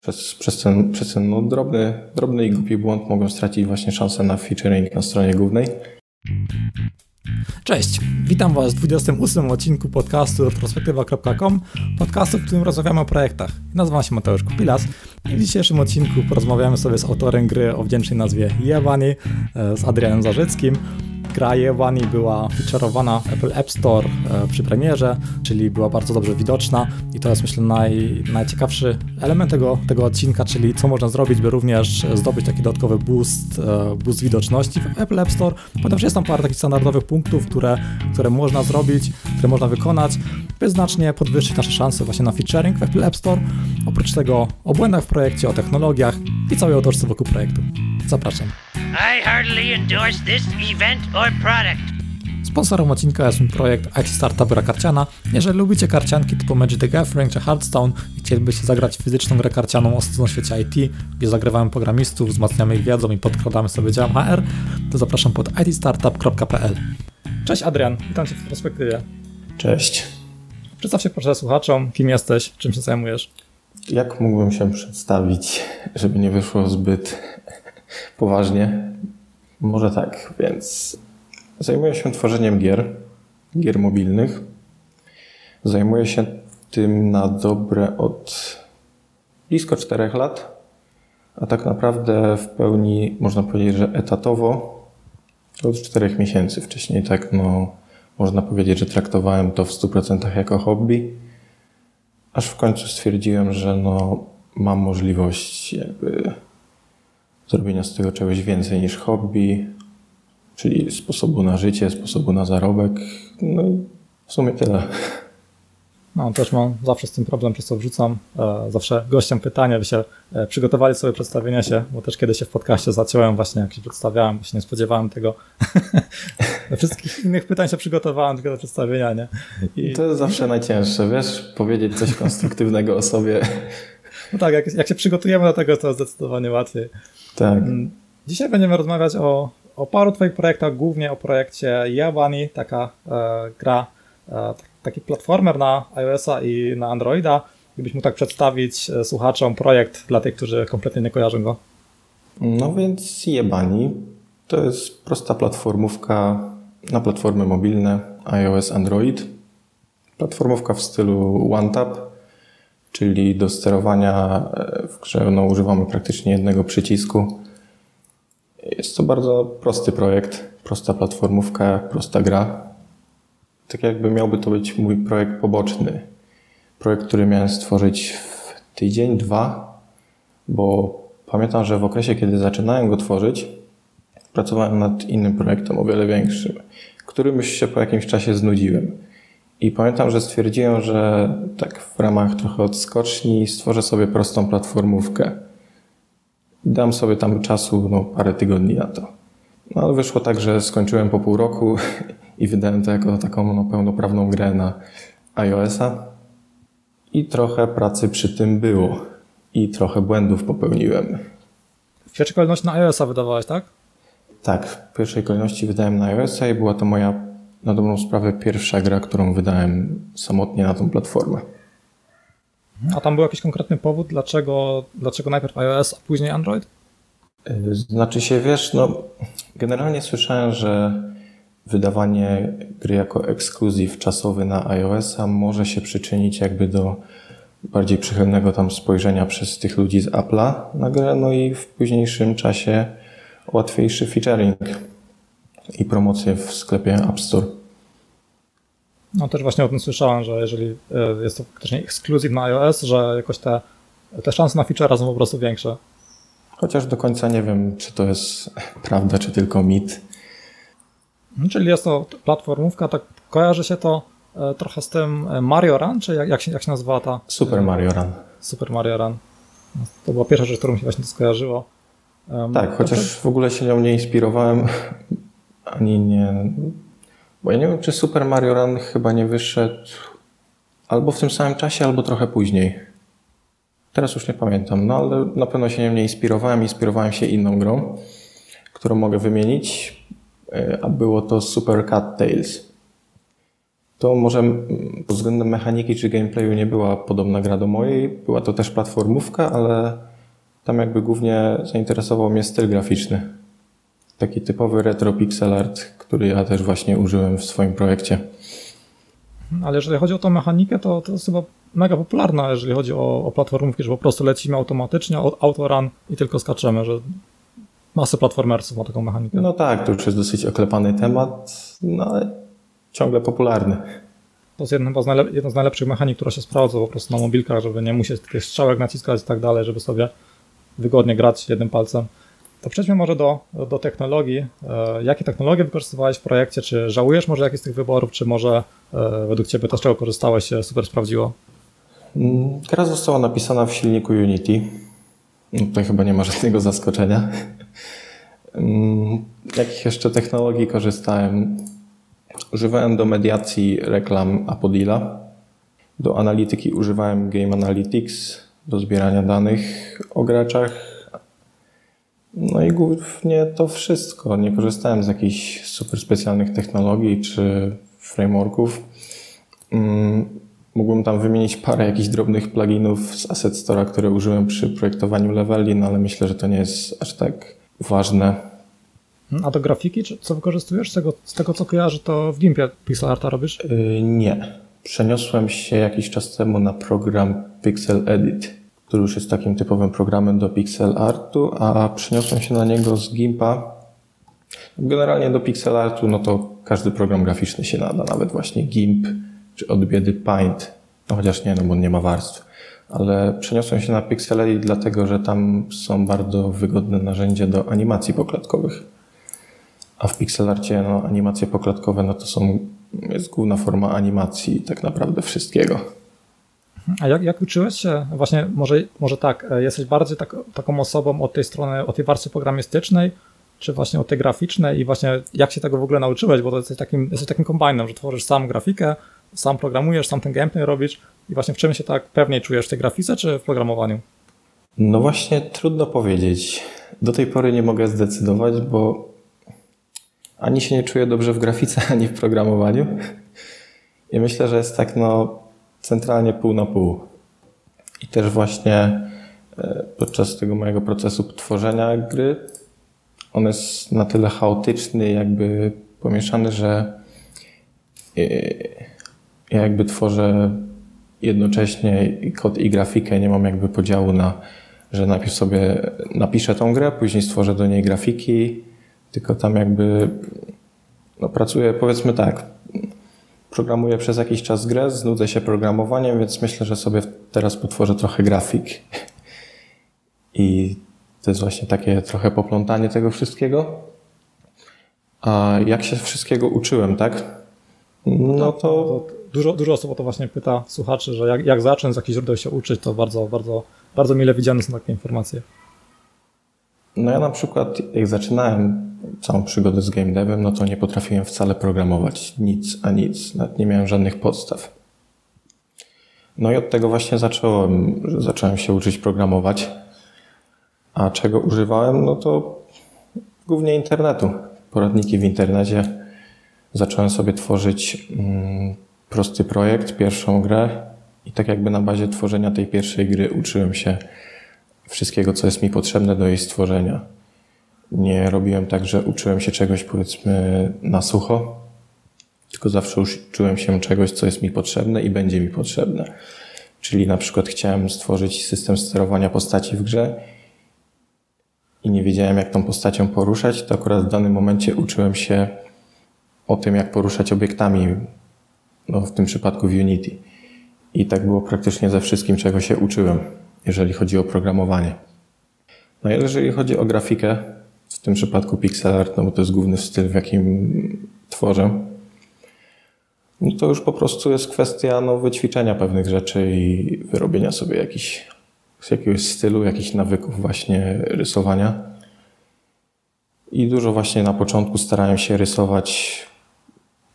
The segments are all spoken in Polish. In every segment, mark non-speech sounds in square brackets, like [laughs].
Przez, przez ten, przez ten no, drobny, drobny i głupi błąd mogą stracić właśnie szansę na featuring na stronie głównej. Cześć, witam Was w 28 odcinku podcastu retrospektywa.com, podcastu, w którym rozmawiamy o projektach. Nazywam się Mateusz Kupilas i w dzisiejszym odcinku porozmawiamy sobie z autorem gry o wdzięcznej nazwie Jewani, e, z Adrianem Zarzyckim, Gra Jewani była featureowana w Apple App Store e, przy premierze, czyli była bardzo dobrze widoczna i to jest myślę naj, najciekawszy element tego, tego odcinka, czyli co można zrobić, by również zdobyć taki dodatkowy boost, e, boost widoczności w Apple App Store, ponieważ jest tam parę takich standardowych punktów, które, które można zrobić, które można wykonać, by znacznie podwyższyć nasze szanse właśnie na featuring w Apple App Store. Oprócz tego o błędach w projekcie, o technologiach i całej autorstwie wokół projektu. Zapraszam. I heartily endorse this event or product. Sponsorem odcinka jest mój projekt IT Startup Gra Karciana. Jeżeli lubicie karcianki typu Magic the Gathering czy Hearthstone i chcielibyście zagrać fizyczną grę karcianą o świecie IT, gdzie zagrywamy programistów, wzmacniamy ich wiedzą i podkradamy sobie dział HR, to zapraszam pod itstartup.pl. Cześć Adrian, witam Cię w perspektywie. Cześć. Przedstaw się proszę słuchaczom, kim jesteś, czym się zajmujesz. Jak mógłbym się przedstawić, żeby nie wyszło zbyt poważnie? Może tak, więc zajmuję się tworzeniem gier, gier mobilnych. Zajmuję się tym na dobre od blisko 4 lat, a tak naprawdę w pełni można powiedzieć, że etatowo od 4 miesięcy. Wcześniej tak, no, można powiedzieć, że traktowałem to w 100% jako hobby, aż w końcu stwierdziłem, że no, mam możliwość jakby zrobienia z tego czegoś więcej niż hobby, czyli sposobu na życie, sposobu na zarobek. No i w sumie tyle. No, też mam zawsze z tym problem, przez co wrzucam. E, zawsze gościom pytania, by się e, przygotowali sobie przedstawienia się, bo też kiedy się w podcaście zaciąłem właśnie, jak się przedstawiałem, bo się nie spodziewałem tego. [laughs] Do wszystkich innych pytań się przygotowałem tylko do przedstawienia, nie? I... To jest zawsze najcięższe, wiesz, powiedzieć coś konstruktywnego o sobie. No tak, jak, jak się przygotujemy do tego, to zdecydowanie łatwiej. Tak. Mm, dzisiaj będziemy rozmawiać o, o paru Twoich projektach, głównie o projekcie Yabani, taka e, gra, e, taki platformer na iOS-a i na Androida. Gdybyś mógł tak przedstawić e, słuchaczom projekt dla tych, którzy kompletnie nie kojarzą go. No więc Yabani to jest prosta platformówka na platformy mobilne iOS, Android. Platformówka w stylu OneTap, czyli do sterowania e, w grze no, używamy praktycznie jednego przycisku. Jest to bardzo prosty projekt, prosta platformówka, prosta gra. Tak jakby miałby to być mój projekt poboczny. Projekt, który miałem stworzyć w tydzień, dwa, bo pamiętam, że w okresie, kiedy zaczynałem go tworzyć, pracowałem nad innym projektem o wiele większym, którym już się po jakimś czasie znudziłem. I pamiętam, że stwierdziłem, że tak w ramach trochę odskoczni stworzę sobie prostą platformówkę. Dam sobie tam czasu, no parę tygodni na to. No ale wyszło tak, że skończyłem po pół roku [laughs] i wydałem to jako taką no, pełnoprawną grę na iOS-a. I trochę pracy przy tym było. I trochę błędów popełniłem. W pierwszej kolejności na iOS-a wydawałeś, tak? Tak, w pierwszej kolejności wydałem na iOS-a i była to moja na dobrą sprawę pierwsza gra, którą wydałem samotnie na tą platformę. A tam był jakiś konkretny powód, dlaczego, dlaczego najpierw iOS, a później Android? Y, znaczy się, wiesz, no generalnie słyszałem, że wydawanie gry jako ekskluzyw czasowy na iOS-a może się przyczynić jakby do bardziej przychylnego tam spojrzenia przez tych ludzi z Apple'a na grę, no i w późniejszym czasie łatwiejszy featuring i promocję w sklepie App Store. No też właśnie o tym słyszałem, że jeżeli e, jest to faktycznie ekskluzyw na iOS, że jakoś te, te szanse na feature są po prostu większe. Chociaż do końca nie wiem, czy to jest [laughs] prawda, czy tylko mit. No, czyli jest to platformówka, tak kojarzy się to e, trochę z tym e, Mario Run, czy jak, jak, się, jak się nazywa ta? Super Mario Run. Super Mario Run. To była pierwsza rzecz, którą mi się właśnie to skojarzyło. tak, chociaż w ogóle się nią nie inspirowałem, [laughs] ani nie. Bo ja nie wiem, czy Super Mario Run chyba nie wyszedł albo w tym samym czasie, albo trochę później. Teraz już nie pamiętam, no ale na pewno się nią nie inspirowałem. Inspirowałem się inną grą, którą mogę wymienić, e, a było to Super Cat Tales. to może pod względem mechaniki czy gameplayu nie była podobna gra do mojej. Była to też platformówka, ale tam jakby głównie zainteresował mnie styl graficzny. Taki typowy retro pixel art, który ja też właśnie użyłem w swoim projekcie. Ale jeżeli chodzi o tą mechanikę, to, to jest chyba mega popularna, jeżeli chodzi o, o platformówki, że po prostu lecimy automatycznie, autorun i tylko skaczemy, że masę platformersów ma taką mechanikę. No tak, to już jest dosyć oklepany temat, no ale ciągle popularny. To jest jedna z, jedna z najlepszych mechanik, która się sprawdza po prostu na mobilkach, żeby nie musieć tych strzałek naciskać i tak dalej, żeby sobie wygodnie grać jednym palcem. To przejdźmy może do, do technologii. E, jakie technologie wykorzystywałeś w projekcie? Czy żałujesz może jakichś z tych wyborów, czy może e, według Ciebie to, z czego korzystałeś, się super sprawdziło? Mm, gra została napisana w silniku Unity. No, tutaj chyba nie ma żadnego zaskoczenia. Mm, jakich jeszcze technologii korzystałem? Używałem do mediacji reklam Apodila. Do analityki używałem Game Analytics, do zbierania danych o graczach. No i głównie to wszystko. Nie korzystałem z jakichś super specjalnych technologii czy frameworków. Mm, mógłbym tam wymienić parę jakichś drobnych pluginów z Asset Store'a, które użyłem przy projektowaniu leveli, no ale myślę, że to nie jest aż tak ważne. A do grafiki, czy co wykorzystujesz? Z tego, z tego co kojarzę, to w Gimpie pixel arta robisz? Yy, nie. Przeniosłem się jakiś czas temu na program Pixel Edit, który już jest takim typowym programem do pixel artu, a przeniosłem się na niego z Gimpa. Generalnie do pixel artu, no to każdy program graficzny się nada, nawet właśnie Gimp czy od biedy Paint. No chociaż nie, no bo nie ma warstw. Ale przeniosłem się na Pixel Edit dlatego, że tam są bardzo wygodne narzędzia do animacji poklatkowych. A w pixelarcie no, animacje poklatkowe no to są, jest główna forma animacji tak naprawdę wszystkiego. A jak, jak uczyłeś się? Właśnie może, może tak, e, jesteś bardziej tak, taką osobą od tej strony, od tej warstwy programistycznej, czy właśnie od tej graficznej i właśnie jak się tego w ogóle nauczyłeś, bo to jesteś takim, jesteś takim kombajnem, że tworzysz sam grafikę, sam programujesz, sam ten gameplay robisz i właśnie w czym się tak pewniej czujesz, w tej grafice czy w programowaniu? No właśnie trudno powiedzieć. Do tej pory nie mogę zdecydować, bo ani się nie czuję dobrze w grafice, [laughs] ani w programowaniu. I myślę, że jest tak no centralnie pół na pół. I też właśnie e, podczas tego mojego procesu tworzenia gry on jest na tyle chaotyczny, jakby pomieszany, że e, ja jakby tworzę jednocześnie kod i grafikę, nie mam jakby podziału na, że najpierw sobie napiszę tą grę, później stworzę do niej grafiki, tylko tam jakby no, pracuję, powiedzmy tak, programuję przez jakiś czas grę, znudzę się programowaniem, więc myślę, że sobie teraz potworzę trochę grafik. I to jest właśnie takie trochę poplątanie tego wszystkiego. A jak się wszystkiego uczyłem, tak? No to... Dużo, dużo osób o to właśnie pyta słuchaczy, że jak, jak zacząć z jakichś źródeł się uczyć, to bardzo, bardzo, bardzo mile widziane są takie informacje. No ja na przykład, jak zaczynałem całą przygodę z game devem, no to nie potrafiłem wcale programować nic, a nic. Nawet nie miałem żadnych podstaw. No i od tego właśnie zacząłem, że zacząłem się uczyć programować. A czego używałem? No to głównie internetu. Poradniki w internecie. Zacząłem sobie tworzyć mm, prosty projekt, pierwszą grę i tak jakby na bazie tworzenia tej pierwszej gry uczyłem się wszystkiego, co jest mi potrzebne do jej stworzenia. Nie robiłem tak, że uczyłem się czegoś powiedzmy na sucho, tylko zawsze uczyłem się czegoś, co jest mi potrzebne i będzie mi potrzebne. Czyli na przykład chciałem stworzyć system sterowania postaci w grze i nie wiedziałem, jak tą postacią poruszać, to akurat w danym momencie uczyłem się o tym, jak poruszać obiektami, no w tym przypadku w Unity. I tak było praktycznie ze wszystkim, czego się uczyłem jeżeli chodzi o programowanie. No i jeżeli chodzi o grafikę, w tym przypadku pixel art, no bo to jest główny styl, w jakim tworzę, no to już po prostu jest kwestia no, wyćwiczenia pewnych rzeczy i wyrobienia sobie jakiś, jakiegoś stylu, jakichś nawyków właśnie rysowania. I dużo właśnie na początku starałem się rysować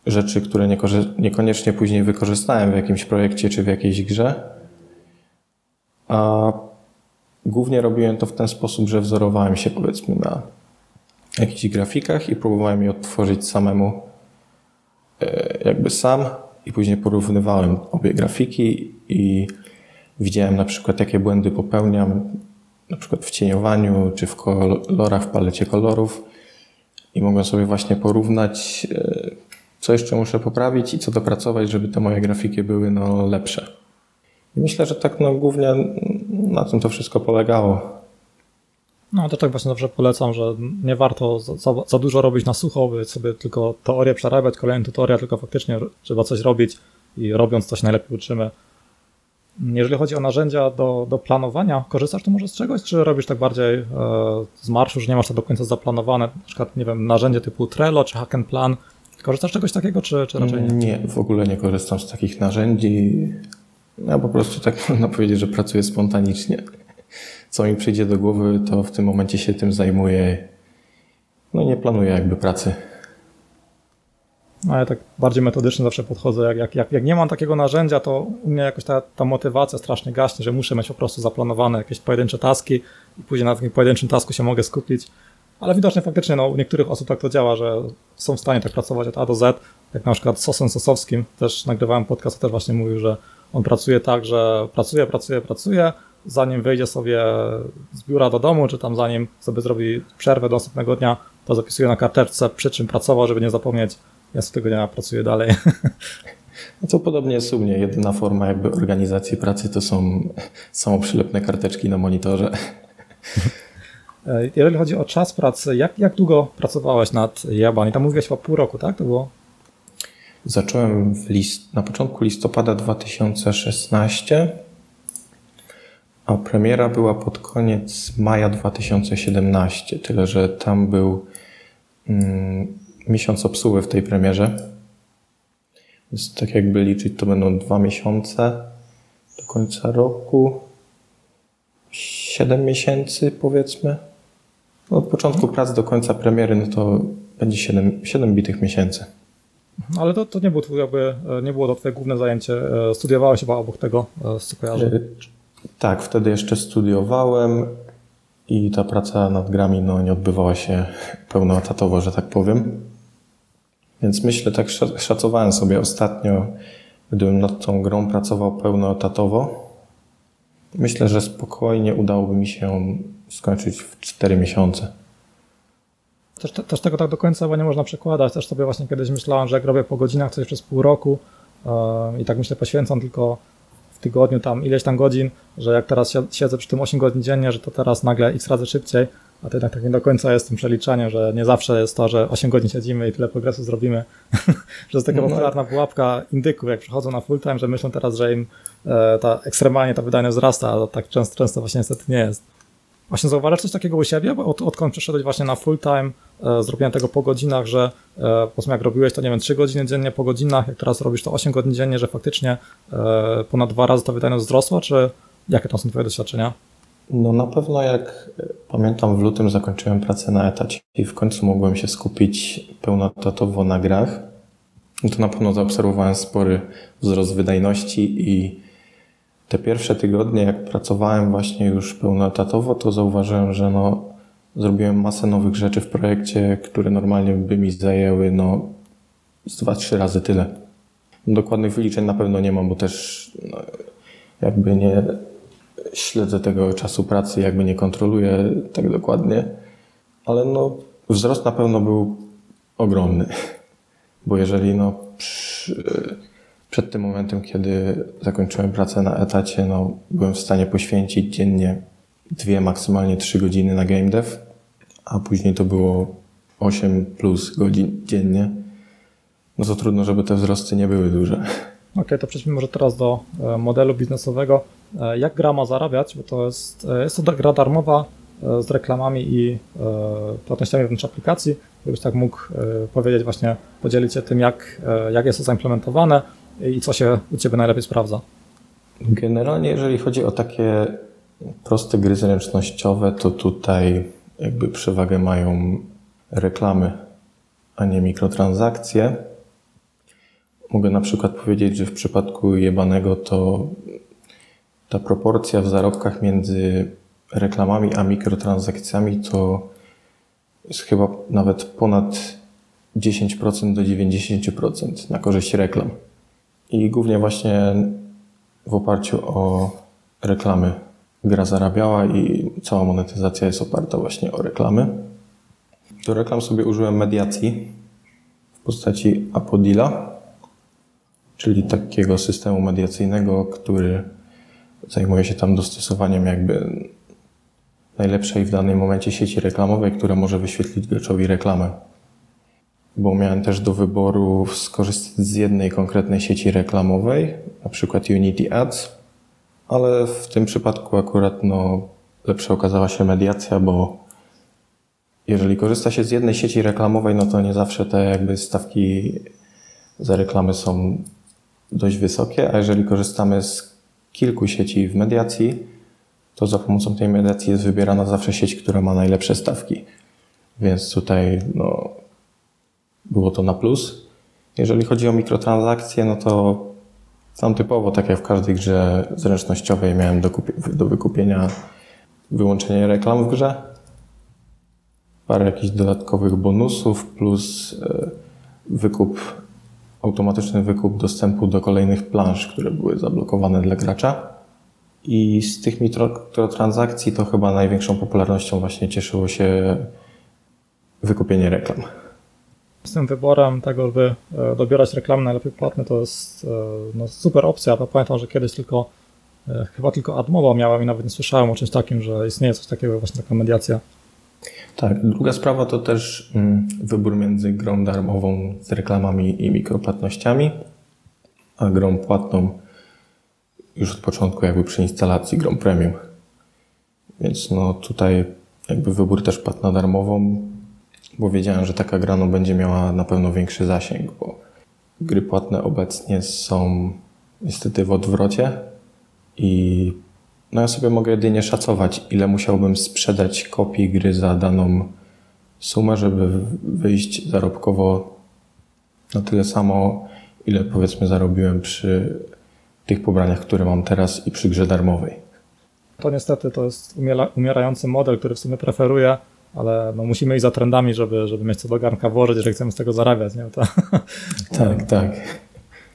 rzeczy, które niekoniecznie później wykorzystałem w jakimś projekcie czy w jakiejś grze, a głównie robiłem to w ten sposób, że wzorowałem się powiedzmy na jakichś grafikach i próbowałem je odtworzyć samemu, e, jakby sam i później porównywałem obie grafiki i widziałem na przykład, jakie błędy popełniam, na przykład w cieniowaniu czy w kolorach, w palecie kolorów i mogłem sobie właśnie porównać, e, co jeszcze muszę poprawić i co dopracować, żeby te moje grafiki były no, lepsze. I myślę, że tak no, głównie na tym to wszystko polegało. No to tak właśnie zawsze polecam, że nie warto za, za, dużo robić na sucho, by sobie tylko teorię przerabiać, kolejny tutorial, tylko faktycznie trzeba coś robić i robiąc coś najlepiej uczymy. Jeżeli chodzi o narzędzia do, do planowania, korzystasz tu może z czegoś, czy robisz tak bardziej e, z marszu, że nie masz to do końca zaplanowane, na przykład, nie wiem, narzędzie typu Trello czy Hack and Plan, korzystasz z czegoś takiego, czy, czy raczej nie? Nie, w ogóle nie korzystam z takich narzędzi. Ja po prostu tak [laughs] można powiedzieć, że pracuję spontanicznie. Co mi przyjdzie do głowy, to w tym momencie się tym zajmuję. No nie planuję jakby pracy. No ja tak bardziej metodycznie zawsze podchodzę. Jak, jak, jak, nie mam takiego narzędzia, to u mnie jakoś ta, ta motywacja strasznie gaśnie, że muszę mieć po prostu zaplanowane jakieś pojedyncze taski i później na takim pojedynczym tasku się mogę skupić. Ale widocznie faktycznie no, u niektórych osób tak to działa, że są w stanie tak pracować od A do Z. Jak na przykład Sosem Sosowskim, też nagrywałem podcast, też właśnie mówił, że on pracuje tak, że pracuje, pracuje, pracuje, zanim wyjdzie sobie z biura do domu, czy tam zanim sobie zrobi przerwę do następnego dnia, to zapisuje na karteczce, przy czym pracował, żeby nie zapomnieć. Ja z tego dnia pracuję dalej. [laughs] No to podobnie jest u mnie. Jedyna forma jakby organizacji pracy to są samoprzylepne karteczki na monitorze. [laughs] Jeżeli chodzi o czas pracy, jak, jak długo pracowałeś nad Jaban? I tam mówiłeś o pół roku, tak? To było? Zacząłem list, na początku listopada 2016, a premiera była pod koniec maja 2017. Tyle, że tam był mm, miesiąc obsługi w tej premierze. Więc tak jakby liczyć, to będą dwa miesiące do końca roku. Siedem miesięcy powiedzmy. Od początku prac do końca premiery, no to będzie siedem, bitych miesięcy. Ale to, to nie, było twój, jakby, nie było to twoje główne zajęcie. Studiowałeś chyba obok tego, z co kojarzę. Tak, wtedy jeszcze studiowałem i ta praca nad grami no, nie odbywała się pełnoetatowo, że tak powiem. Więc myślę, tak szacowałem sobie ostatnio, gdybym nad tą grą pracował pełnoetatowo, myślę, że spokojnie udałoby mi się skończyć w 4 miesiące. Też, też tego tak do końca nie można przekładać. Też sobie właśnie kiedyś myślałem, że jak robię po godzinach coś przez pół roku yy, i tak myślę, poświęcam tylko tygodniu tam ileś tam godzin, że jak teraz siedzę przy tym 8 godzin dziennie, że to teraz nagle x razy szybciej, a to jednak tak nie do końca jest tym przeliczeniem, że nie zawsze jest to, że 8 godzin siedzimy i tyle progresu zrobimy. [laughs] że jest taka no. popularna pułapka indyków, jak przychodzą na full time, że myślą teraz, że im e, ta ekstremalnie ta wydajność wzrasta, a tak często, często właśnie niestety nie jest. Właśnie zauważasz coś takiego u siebie, bo od, odkąd przeszedłeś właśnie na full time, e, zrobienia tego po godzinach, że e, powiedzmy jak robiłeś to, nie wiem, 3 godziny dziennie po godzinach, jak teraz robisz to 8 godzin dziennie, że faktycznie e, ponad dwa razy ta wydajność wzrosła, czy jakie to są twoje doświadczenia? No na pewno jak pamiętam w lutym zakończyłem pracę na etacie i w końcu mogłem się skupić pełnoetatowo na grach, no to na pewno zaobserwowałem spory wzrost wydajności i te pierwsze tygodnie, jak pracowałem właśnie już pełnoetatowo, to zauważyłem, że no, zrobiłem masę nowych rzeczy w projekcie, które normalnie by mi zajęły no, z dwa, trzy razy tyle. Dokładnych wyliczeń na pewno nie mam, bo też no, jakby nie śledzę tego czasu pracy, jakby nie kontroluję tak dokładnie, ale no, wzrost na pewno był ogromny, bo jeżeli no, przy, przed tym momentem, kiedy zakończyłem pracę na etacie, no, byłem w stanie poświęcić dziennie dwie, maksymalnie trzy godziny na game dev, a później to było 8 plus godzin dziennie, no to trudno, żeby te wzrosty nie były duże. Okej, okay, to przejdźmy może teraz do e, modelu biznesowego. E, jak gra ma zarabiać? Bo to jest, e, jest to gra darmowa z reklamami i płatnościami wewnątrz aplikacji. Gdybyś tak mógł powiedzieć, właśnie podzielić się tym, jak, jak jest to zaimplementowane i co się u Ciebie najlepiej sprawdza. Generalnie, jeżeli chodzi o takie proste gry zręcznościowe, to tutaj jakby przewagę mają reklamy, a nie mikrotransakcje. Mogę na przykład powiedzieć, że w przypadku jebanego to ta proporcja w zarobkach między reklamami a mikrotransakcjami to jest chyba nawet ponad 10% do 90% na korzyść reklam. I głównie właśnie w oparciu o reklamy gra zarabiała i cała monetyzacja jest oparta właśnie o reklamy. Do reklam sobie użyłem mediacji w postaci Apodila, czyli takiego systemu mediacyjnego, który zajmuje się tam dostosowaniem jakby najlepszej w danym momencie sieci reklamowej, która może wyświetlić graczowi reklamę. Bo miałem też do wyboru skorzystać z jednej konkretnej sieci reklamowej, na przykład Unity Ads, ale w tym przypadku akurat no, lepsza okazała się mediacja, bo jeżeli korzysta się z jednej sieci reklamowej, no to nie zawsze te jakby stawki za reklamy są dość wysokie, a jeżeli korzystamy z kilku sieci w mediacji, to za pomocą tej mediacji jest wybierana zawsze sieć, która ma najlepsze stawki. Więc tutaj no, było to na plus. Jeżeli chodzi o mikrotransakcje, no to tam typowo, tak jak w każdej grze zręcznościowej, miałem do, do wykupienia wyłączenie reklam w grze, parę jakichś dodatkowych bonusów, plus e, wykup, automatyczny wykup dostępu do kolejnych plansz, które były zablokowane dla gracza. I z tych mikrotransakcji to chyba największą popularnością właśnie cieszyło się wykupienie reklam. Z tym wyborem tego, by e, dobierać reklamy najlepiej płatne, to jest e, no, super opcja. Ja pamiętam, że kiedyś tylko e, chyba tylko AdMoba miałem i nawet nie słyszałem o czymś takim, że istnieje coś takiego, właśnie taka mediacja. Tak, druga sprawa to też mm, wybór między grą darmową z reklamami i mikropłatnościami, a grą płatną już od początku jakby przy instalacji grą premium. Więc no tutaj jakby wybór też padł na darmową, bo wiedziałem, że taka gra no będzie miała na pewno większy zasięg, bo gry płatne obecnie są niestety w odwrocie i no ja sobie mogę jedynie szacować, ile musiałbym sprzedać kopii gry za daną sumę, żeby wyjść zarobkowo na tyle samo, ile powiedzmy zarobiłem przy tych pobraniach, które mam teraz i przy grze darmowej. To niestety to jest umierający model, który w sumie preferuję, ale no musimy iść za trendami, żeby, żeby mieć co do garnka włożyć, jeżeli chcemy z tego zarabiać. Nie? To, [laughs] tak, tak.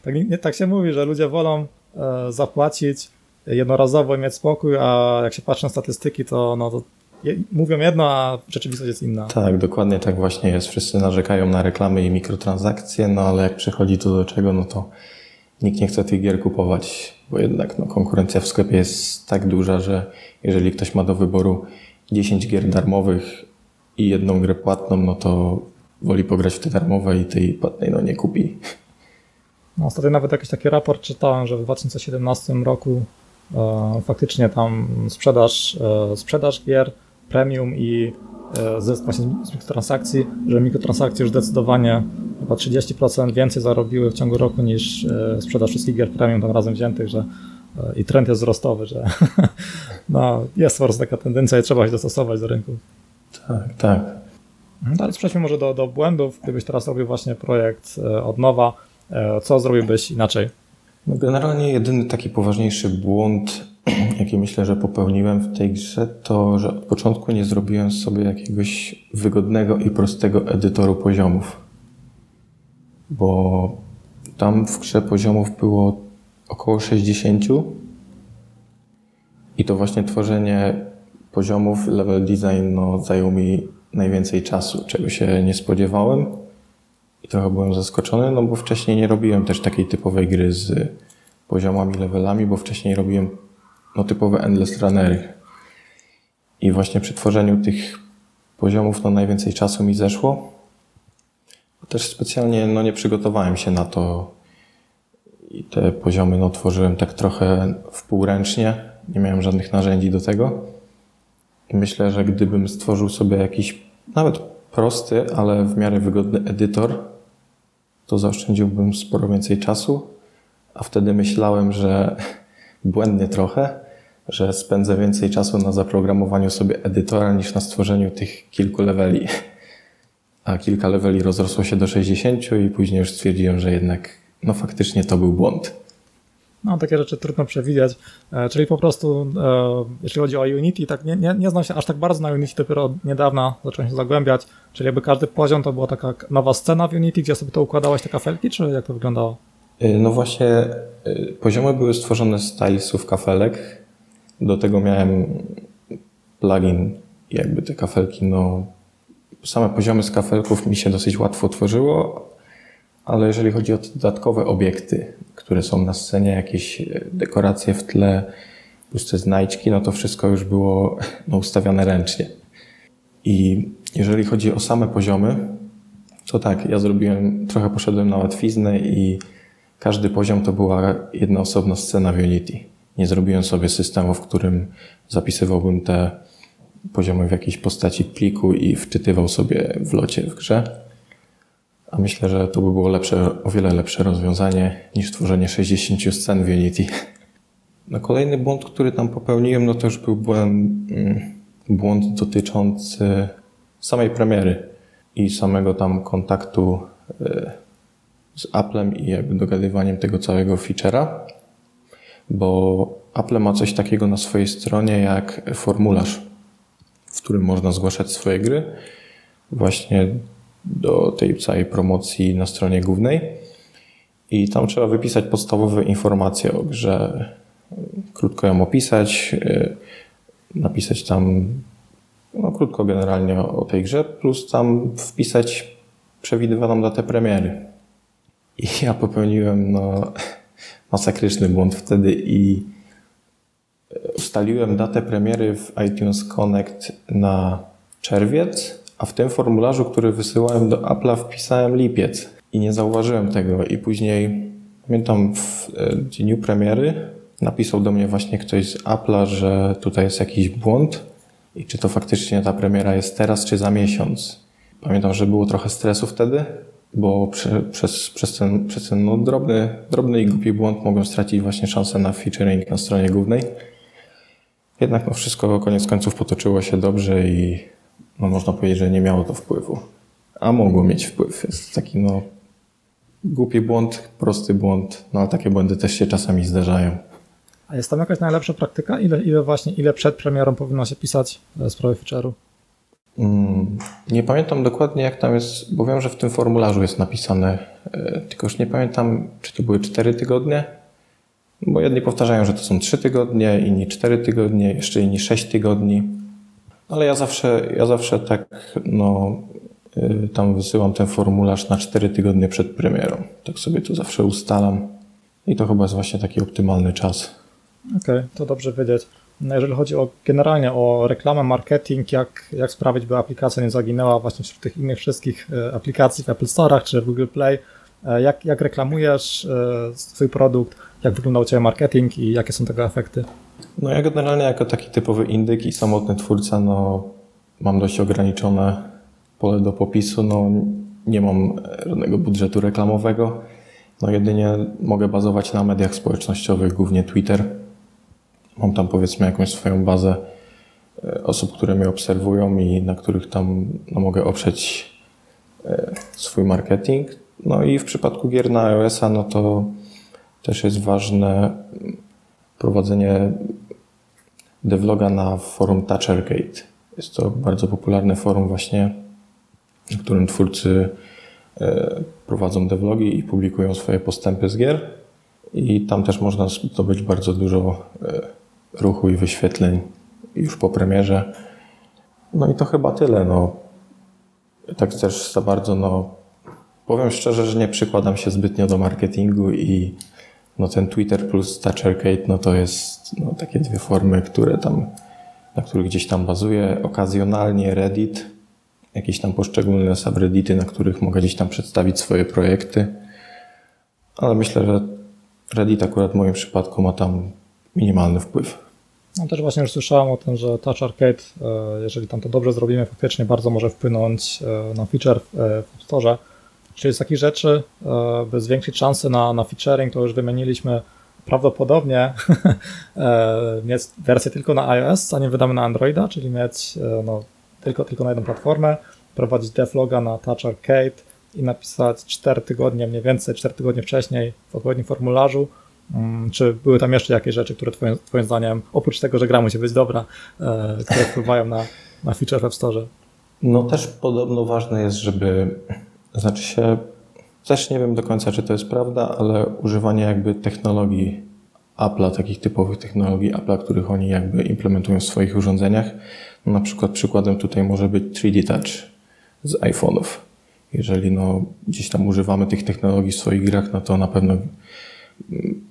Tak, nie, tak się mówi, że ludzie wolą e, zapłacić jednorazowo i mieć spokój, a jak się patrzy na statystyki, to, no, to je, mówią jedno, a rzeczywistość jest inna. Tak, dokładnie tak właśnie jest. Wszyscy narzekają na reklamy i mikrotransakcje, no ale jak przychodzi to do czego, no to nikt nie chce tych gier kupować, bo jednak no, konkurencja w sklepie jest tak duża, że jeżeli ktoś ma do wyboru 10 gier darmowych i jedną grę płatną, no to woli pograć w te darmowe i tej płatnej no nie kupi. No, ostatnio nawet jakiś taki raport czytałem, że w 2017 roku e, faktycznie tam sprzedaż, e, sprzedaż gier premium i e, zysk właśnie z mikrotransakcji, że mikrotransakcje już zdecydowanie chyba 30% więcej zarobiły w ciągu roku niż e, sprzedaż wszystkich gier premium tam razem wziętych, że e, i trend jest wzrostowy, że [laughs] no, jest po prostu taka tendencja i trzeba się dostosować do rynku. Tak, tak. No, ale przejdźmy może do, do błędów. Gdybyś teraz robił właśnie projekt e, od nowa, co zrobiłbyś inaczej? No generalnie jedyny taki poważniejszy błąd, [clears throat] jaki myślę, że popełniłem w tej grze, to, że od początku nie zrobiłem sobie jakiegoś wygodnego i prostego edytoru poziomów bo tam w grze poziomów było około 60 i to właśnie tworzenie poziomów, level design no, zajął mi najwięcej czasu, czego się nie spodziewałem i trochę byłem zaskoczony, no bo wcześniej nie robiłem też takiej typowej gry z poziomami, levelami, bo wcześniej robiłem no, typowe endless runnery. I właśnie przy tworzeniu tych poziomów no, najwięcej czasu mi zeszło. Też specjalnie no, nie przygotowałem się na to i te poziomy no, tworzyłem tak trochę wpółręcznie. Nie miałem żadnych narzędzi do tego. I myślę, że gdybym stworzył sobie jakiś nawet prosty, ale w miarę wygodny edytor, to zaoszczędziłbym sporo więcej czasu, a wtedy myślałem, że [laughs] błędnie trochę, że spędzę więcej czasu na zaprogramowaniu sobie edytora niż na stworzeniu tych kilku leveli [laughs] a kilka leveli rozrosło się do 60 i później już stwierdziłem, że jednak no faktycznie to był błąd. No, takie rzeczy trudno przewidzieć. E, czyli po prostu, e, jeśli chodzi o Unity, tak nie, nie, nie znam się aż tak bardzo na Unity, dopiero od niedawna zacząłem się zagłębiać. Czyli jakby każdy poziom to była taka nowa scena w Unity, gdzie sobie to układałeś, te kafelki, czy jak to wyglądało? Y, no właśnie, poziomy były stworzone z tilesów kafelek. Do tego miałem plugin, jakby te kafelki, no same poziomy z kafelków mi się dosyć łatwo tworzyło, ale jeżeli chodzi o dodatkowe obiekty, które są na scenie, jakieś y, dekoracje w tle, puste znajdźki, no to wszystko już było [laughs] no, ustawiane ręcznie. I jeżeli chodzi o same poziomy, to tak, ja zrobiłem, trochę poszedłem na łatwiznę i każdy poziom to była jedna osobna scena w Unity. Nie zrobiłem sobie systemu, w którym zapisywałbym te poziomy w jakiejś postaci pliku i wczytywał sobie w locie w grze. A myślę, że to by było lepsze, o wiele lepsze rozwiązanie niż tworzenie 60 scen w Unity. No kolejny błąd, który tam popełniłem, no to już był błąd, mm, błąd dotyczący samej premiery i samego tam kontaktu y, z Applem i jakby dogadywaniem tego całego feature'a, bo Apple ma coś takiego na swojej stronie jak formularz, w którym można zgłaszać swoje gry właśnie do tej całej promocji na stronie głównej. I tam trzeba wypisać podstawowe informacje o grze, krótko ją opisać, y, napisać tam no, krótko generalnie o tej grze, plus tam wpisać przewidywaną datę premiery. I [laughs] ja popełniłem no, [laughs] masakryczny błąd wtedy i ustaliłem datę premiery w iTunes Connect na czerwiec, a w tym formularzu, który wysyłałem do Apple'a wpisałem lipiec i nie zauważyłem tego i później pamiętam w e, dniu premiery napisał do mnie właśnie ktoś z Apple'a, że tutaj jest jakiś błąd i czy to faktycznie ta premiera jest teraz, czy za miesiąc. Pamiętam, że było trochę stresu wtedy, bo przez, przez ten, przez ten no, drobny, drobny i głupi błąd mogłem stracić właśnie szansę na featuring na stronie głównej. Jednak no, wszystko koniec końców potoczyło się dobrze i no, można powiedzieć, że nie miało to wpływu. A mogło mieć wpływ. Jest taki no, głupi błąd, prosty błąd, no ale takie błędy też się czasami zdarzają. A jest tam jakaś najlepsza praktyka? Ile, ile właśnie, ile przed premierą powinno się pisać e, sprawy feature'u? Mm, nie pamiętam dokładnie jak tam jest, bo wiem, że w tym formularzu jest napisane, e, tylko już nie pamiętam, czy to były 4 tygodnie, bo jedni powtarzają, że to są 3 tygodnie, inni 4 tygodnie, jeszcze inni 6 tygodni. Ale ja zawsze, ja zawsze tak, no, e, tam wysyłam ten formularz na 4 tygodnie przed premierą. Tak sobie to zawsze ustalam. I to chyba jest właśnie taki optymalny czas. Okej, okay, to dobrze wiedzieć. No jeżeli chodzi o generalnie o reklamę, marketing, jak, jak sprawić, by aplikacja nie zaginęła właśnie wśród tych innych wszystkich e, aplikacji w Apple Store'ach czy w Google Play, e, jak, jak reklamujesz e, swój produkt, jak wygląda u Ciebie marketing i jakie są tego efekty? No ja generalnie jako taki typowy indyk i samotny twórca, no mam dość ograniczone pole do popisu, no nie mam żadnego budżetu reklamowego, no jedynie mogę bazować na mediach społecznościowych, głównie Twitter, Mam tam powiedzmy jakąś swoją bazę e, osób, które mnie obserwują i na których tam no, mogę oprzeć e, swój marketing. No i w przypadku gier na iOS-a, no to też jest ważne prowadzenie devloga na forum ToucherGate. Jest to bardzo popularne forum właśnie, na którym twórcy e, prowadzą devlogi i publikują swoje postępy z gier. I tam też można zdobyć bardzo dużo ruchu i wyświetleń już po premierze. No i to chyba tyle. No. Tak też za bardzo, no, powiem szczerze, że nie przykładam się zbytnio do marketingu i no, ten Twitter plus TouchArcade, no to jest no, takie dwie formy, które tam, na których gdzieś tam bazuję. Okazjonalnie Reddit, jakieś tam poszczególne subreddity, na których mogę gdzieś tam przedstawić swoje projekty. Ale myślę, że Reddit akurat w moim przypadku ma tam minimalny wpływ. No też właśnie już słyszałem o tym, że Touch Arcade, e, jeżeli tam to dobrze zrobimy, faktycznie bardzo może wpłynąć e, na feature w App. Czyli z takich rzeczy, e, by zwiększyć szanse na, na featuring, to już wymieniliśmy prawdopodobnie [laughs] mieć wersję tylko na iOS, zanim wydamy na Androida, czyli mieć no, tylko, tylko na jedną platformę, prowadzić devloga na Touch Arcade i napisać 4 tygodnie, mniej więcej 4 tygodnie wcześniej w odpowiednim formularzu Mm, czy były tam jeszcze jakieś rzeczy, które twoim, twoim zdaniem, oprócz tego, że gra musi być dobra, e, które wpływają na, na feature w Store? No też podobno ważne jest, żeby, znaczy się, Też nie wiem do końca, czy to jest prawda, ale używanie jakby technologii Apple'a, takich typowych technologii Apple'a, których oni jakby implementują w swoich urządzeniach. No, na przykład przykładem tutaj może być 3D Touch z iPhone'ów. Jeżeli no, gdzieś tam używamy tych technologii w swoich grach, no to na pewno mm,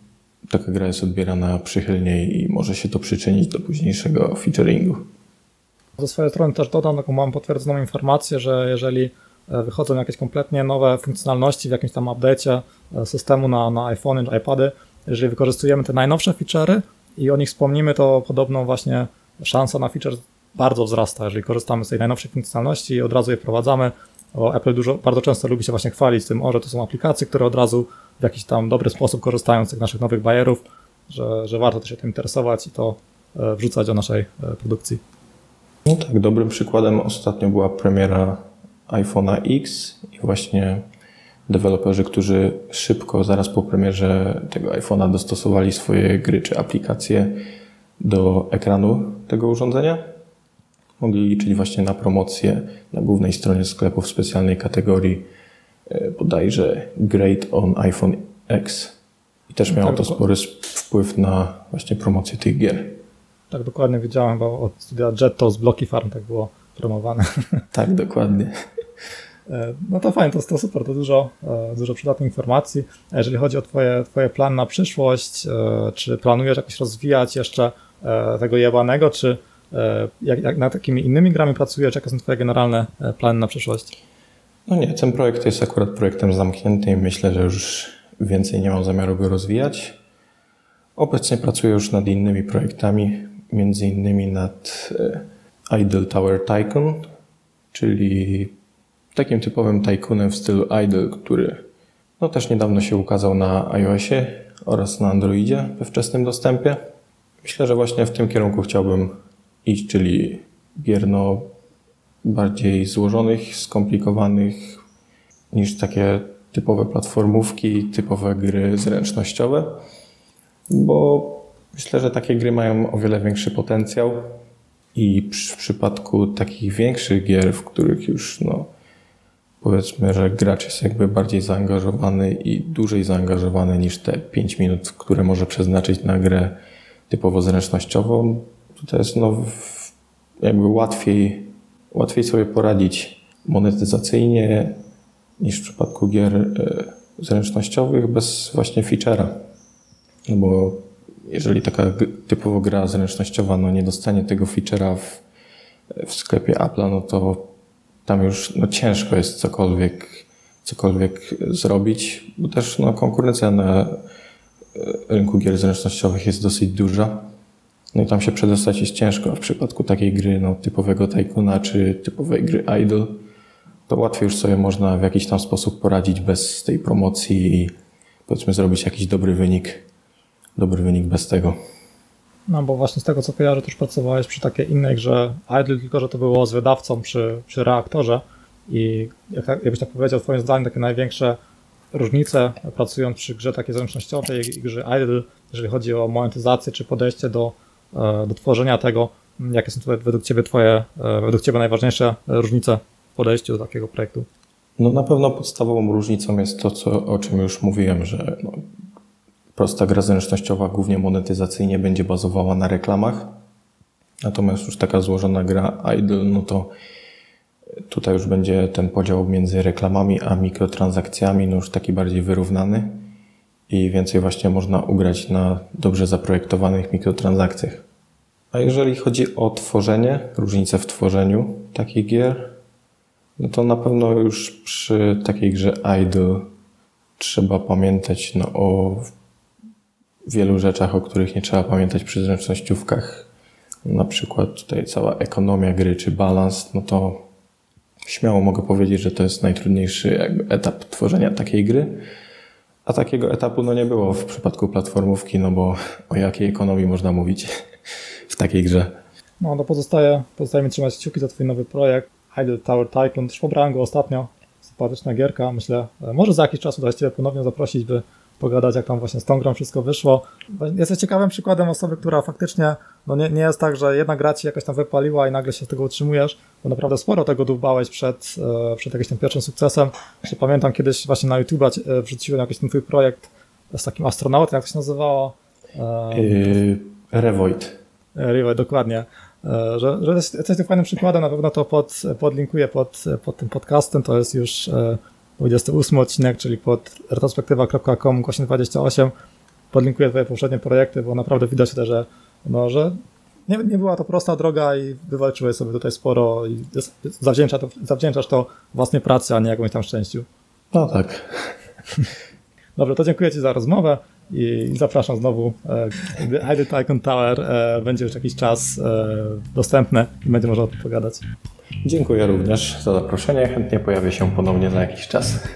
taka gra jest odbierana przychylniej i może się to przyczynić do późniejszego featuringu. Ze swojej strony też dodam taką mam potwierdzoną informację, że jeżeli wychodzą jakieś kompletnie nowe funkcjonalności w jakimś tam update'cie e, systemu na, na iPhone czy iPady, jeżeli wykorzystujemy te najnowsze feature'y i o nich wspomnimy, to podobno właśnie szansa na feature bardzo wzrasta, jeżeli korzystamy z tej najnowszej funkcjonalności i od razu je wprowadzamy. Bo Apple dużo, bardzo często lubi się właśnie chwalić tym, o, że to są aplikacje, które od razu w jakiś tam dobry sposób korzystają z tych naszych nowych bajerów, że, że warto się tym interesować i to e, wrzucać do naszej e, produkcji. No tak, dobrym przykładem ostatnio była premiera iPhone'a X i właśnie deweloperzy, którzy szybko, zaraz po premierze tego iPhone'a dostosowali swoje gry czy aplikacje do ekranu tego urządzenia. Mogli liczyć właśnie na promocję na głównej stronie sklepu w specjalnej kategorii e, bodajże Great on iPhone X. I też miało tak, to spory wpływ na właśnie promocję tych gier. Tak, dokładnie wiedziałem, bo od studia Jetto z Bloki Farm tak było promowane. [laughs] Tak, dokładnie. E, no to fajnie, to, to super, to dużo, e, dużo przydatnych informacji. A jeżeli chodzi o twoje, twoje plany na przyszłość, e, czy planujesz jakoś rozwijać jeszcze tego jebanego, czy jak, jak nad takimi innymi grami pracujesz, jakie są twoje generalne plany na przyszłość? No nie, ten projekt jest akurat projektem zamkniętym. Myślę, że już więcej nie mam zamiaru go rozwijać. Obecnie pracuję już nad innymi projektami, między innymi nad Idle Tower Tycoon, czyli takim typowym tajkunem w stylu Idle, który no też niedawno się ukazał na iOSie oraz na Androidzie we wczesnym dostępie. Myślę, że właśnie w tym kierunku chciałbym iść, czyli gier no bardziej złożonych, skomplikowanych niż takie typowe platformówki, typowe gry zręcznościowe, bo myślę, że takie gry mają o wiele większy potencjał i w przypadku takich większych gier, w których już no, powiedzmy, że gracz jest jakby bardziej zaangażowany i dłużej zaangażowany niż te 5 minut, które może przeznaczyć na grę typowo zręcznościową, to jest no, jakby łatwiej, łatwiej sobie poradzić monetyzacyjnie niż w przypadku gier e, zręcznościowych bez właśnie feature'a. No bo jeżeli taka typowo gra zręcznościowa no nie dostanie tego feature'a w, w sklepie Apple'a, no to tam już no, ciężko jest cokolwiek, cokolwiek zrobić, bo też no, konkurencja na e, rynku gier zręcznościowych jest dosyć duża. No i tam się przedostać jest ciężko. W przypadku takiej gry no, typowego Tycoona czy typowej gry Idol, to łatwiej już sobie można w jakiś tam sposób poradzić bez tej promocji i powiedzmy zrobić jakiś dobry wynik, dobry wynik bez tego. No bo właśnie z tego co kojarzę, też pracowałeś przy takiej innej grze Idle, tylko że to było z wydawcą przy, przy reaktorze i jak, jakbyś tak powiedział, twoim zdaniem takie największe różnice pracując przy grze takiej zręcznościowej i grze Idle, jeżeli chodzi o monetyzację czy podejście do, e, do tworzenia tego, jakie są tutaj według Ciebie Twoje, e, według Ciebie najważniejsze różnice w podejściu do takiego projektu? No na pewno podstawową różnicą jest to, co, o czym już mówiłem, że no, Prosta gra zręcznościowa głównie monetyzacyjnie będzie bazowała na reklamach. Natomiast już taka złożona gra idle, no to tutaj już będzie ten podział między reklamami a mikrotransakcjami no już taki bardziej wyrównany i więcej właśnie można ugrać na dobrze zaprojektowanych mikrotransakcjach. A jeżeli chodzi o tworzenie, różnice w tworzeniu takich gier, no to na pewno już przy takiej grze idle trzeba pamiętać no, o wielu rzeczach, o których nie trzeba pamiętać przy zręcznościówkach. Na przykład tutaj cała ekonomia gry czy balans, no to śmiało mogę powiedzieć, że to jest najtrudniejszy etap tworzenia takiej gry. A takiego etapu no nie było w przypadku platformówki, no bo o jakiej ekonomii można mówić w takiej grze. No to pozostaje, pozostaje mi trzymać kciuki za twój nowy projekt. Idle Tower Tycoon, też pobrałem go ostatnio. Sympatyczna gierka, myślę, może za jakiś czas uda się Ciebie ponownie zaprosić, by pogadać, jak tam właśnie z tą grą wszystko wyszło. Jesteś ciekawym przykładem osoby, która faktycznie, no nie, nie jest tak, że jedna gra ci jakoś tam wypaliła i nagle się z tego utrzymujesz, bo naprawdę sporo tego dłubałeś przed, e, przed jakimś tam pierwszym sukcesem. Jeszcze pamiętam kiedyś właśnie na YouTube e, wrzuciłem jakiś ten twój projekt z takim astronautem, jak to się nazywało? Yy, Revoid. Revoid, dokładnie. Że, że jesteś tym fajnym przykładem, na pewno to pod, podlinkuję pod, pod tym podcastem, to jest już 28 odcinek, czyli pod retrospektywa.com 28 podlinkuję twoje poprzednie projekty, bo naprawdę widać też, że, no, że nie, nie była to prosta droga i wywalczyłeś sobie tutaj sporo i zawdzięczasz to, zawdzięczasz to własnej pracy, a nie jakąś tam szczęściu. No tak. [laughs] Dobrze, to dziękuję Ci za rozmowę i zapraszam znowu. E, ID Tycoon Tower e, będzie już jakiś czas e, dostępne i będzie można o tym pogadać. Dziękuję również za zaproszenie. Chętnie pojawię się ponownie za jakiś czas.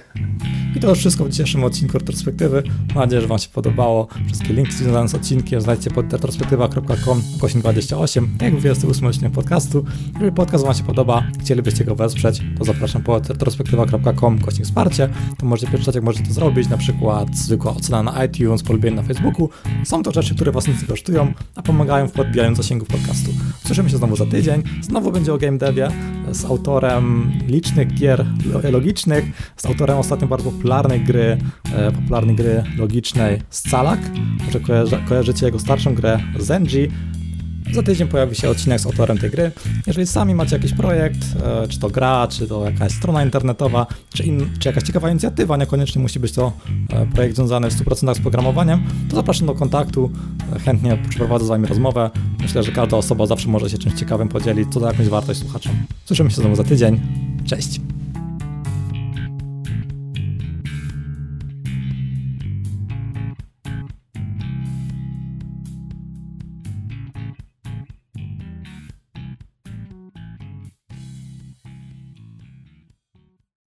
I to już wszystko w dzisiejszym odcinku retrospektywy. Mam nadzieję, że Wam się podobało. Wszystkie linki związane z odcinkiem znajdziecie pod retrospektywa.com 28, jak mówię, jest to ósmy odcinek podcastu. Jeżeli podcast Wam się podoba, chcielibyście go wesprzeć, to zapraszam pod retrospektywa.com kośnik wsparcie. To możecie przeczytać, jak możecie to zrobić, na przykład zwykła ocena na iTunes, polubienie na Facebooku. Są to rzeczy, które Was nic nie kosztują, a pomagają w podbijaniu zasięgów podcastu. Słyszymy się znowu za tydzień. Znowu będzie o game devie z autorem licznych gier logicznych, z autorem ostatnio bardzo popularnej gry, e, popularnej gry logicznej Scalak. Może kojarzy, kojarzycie jego starszą grę Zenji. Za tydzień pojawi się odcinek z autorem tej gry. Jeżeli sami macie jakiś projekt, e, czy to gra, czy to jakaś strona internetowa, czy, in, czy jakaś ciekawa inicjatywa, niekoniecznie musi być to e, projekt związany w 100% z programowaniem, to zapraszam do kontaktu. Chętnie przeprowadzę z Wami rozmowę. Myślę, że każda osoba zawsze może się czymś ciekawym podzielić, co da jakąś wartość słuchaczom. Słyszymy się znowu za tydzień. Cześć!